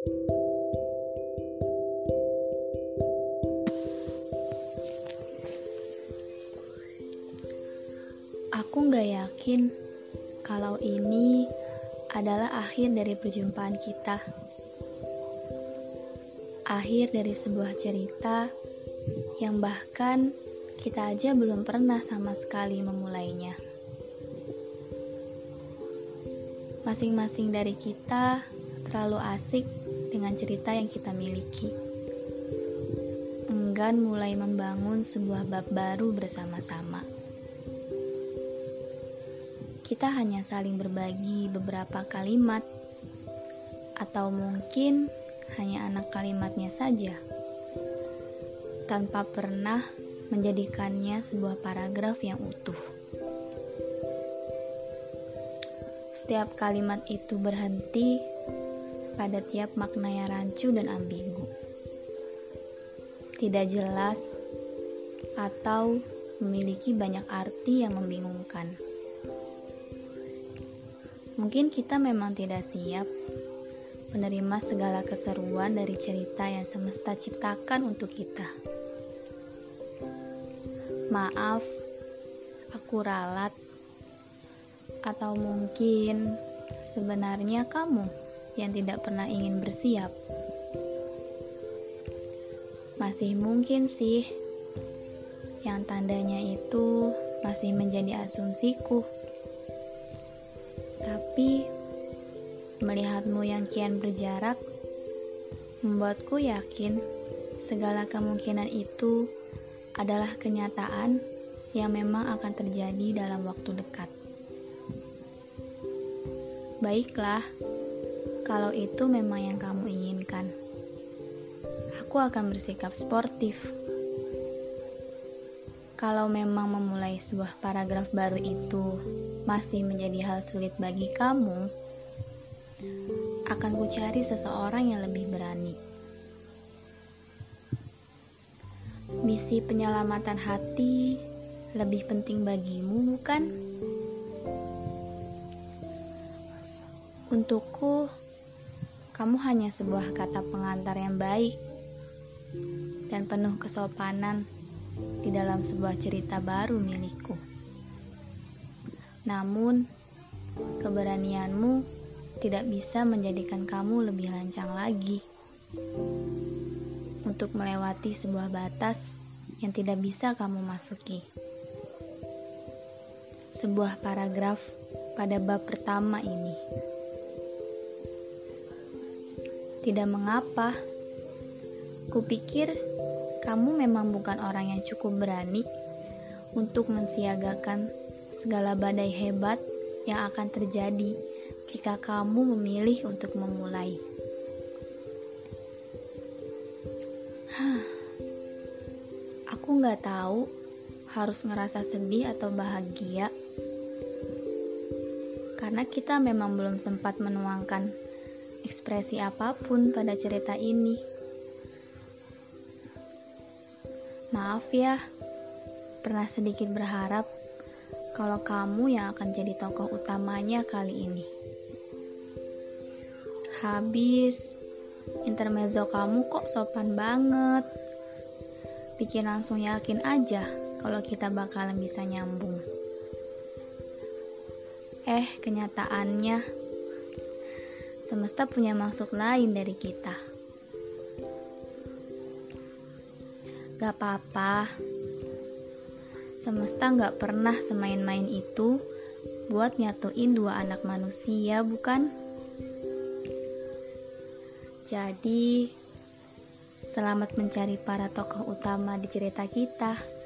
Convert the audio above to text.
Aku nggak yakin kalau ini adalah akhir dari perjumpaan kita. Akhir dari sebuah cerita yang bahkan kita aja belum pernah sama sekali memulainya. Masing-masing dari kita terlalu asik dengan cerita yang kita miliki. Enggan mulai membangun sebuah bab baru bersama-sama kita hanya saling berbagi beberapa kalimat, atau mungkin hanya anak kalimatnya saja, tanpa pernah menjadikannya sebuah paragraf yang utuh. Setiap kalimat itu berhenti pada tiap makna yang rancu dan ambigu, tidak jelas, atau memiliki banyak arti yang membingungkan. Mungkin kita memang tidak siap menerima segala keseruan dari cerita yang semesta ciptakan untuk kita. Maaf, aku ralat, atau mungkin sebenarnya kamu yang tidak pernah ingin bersiap. Masih mungkin sih, yang tandanya itu masih menjadi asumsiku. Tapi melihatmu yang kian berjarak membuatku yakin segala kemungkinan itu adalah kenyataan yang memang akan terjadi dalam waktu dekat. Baiklah, kalau itu memang yang kamu inginkan. Aku akan bersikap sportif. Kalau memang memulai sebuah paragraf baru itu masih menjadi hal sulit bagi kamu, akan kucari seseorang yang lebih berani. Misi penyelamatan hati lebih penting bagimu, bukan? Untukku, kamu hanya sebuah kata pengantar yang baik dan penuh kesopanan di dalam sebuah cerita baru milikku. Namun, keberanianmu tidak bisa menjadikan kamu lebih lancang lagi untuk melewati sebuah batas yang tidak bisa kamu masuki. Sebuah paragraf pada bab pertama ini. Tidak mengapa, kupikir kamu memang bukan orang yang cukup berani untuk mensiagakan segala badai hebat yang akan terjadi jika kamu memilih untuk memulai. Aku nggak tahu harus ngerasa sedih atau bahagia. Karena kita memang belum sempat menuangkan ekspresi apa pun pada cerita ini. Maaf ya, pernah sedikit berharap kalau kamu yang akan jadi tokoh utamanya kali ini. Habis, intermezzo kamu kok sopan banget. Bikin langsung yakin aja kalau kita bakalan bisa nyambung. Eh, kenyataannya, semesta punya maksud lain dari kita. Gak apa-apa, Semesta nggak pernah semain-main itu buat nyatuin dua anak manusia, bukan? Jadi, selamat mencari para tokoh utama di cerita kita.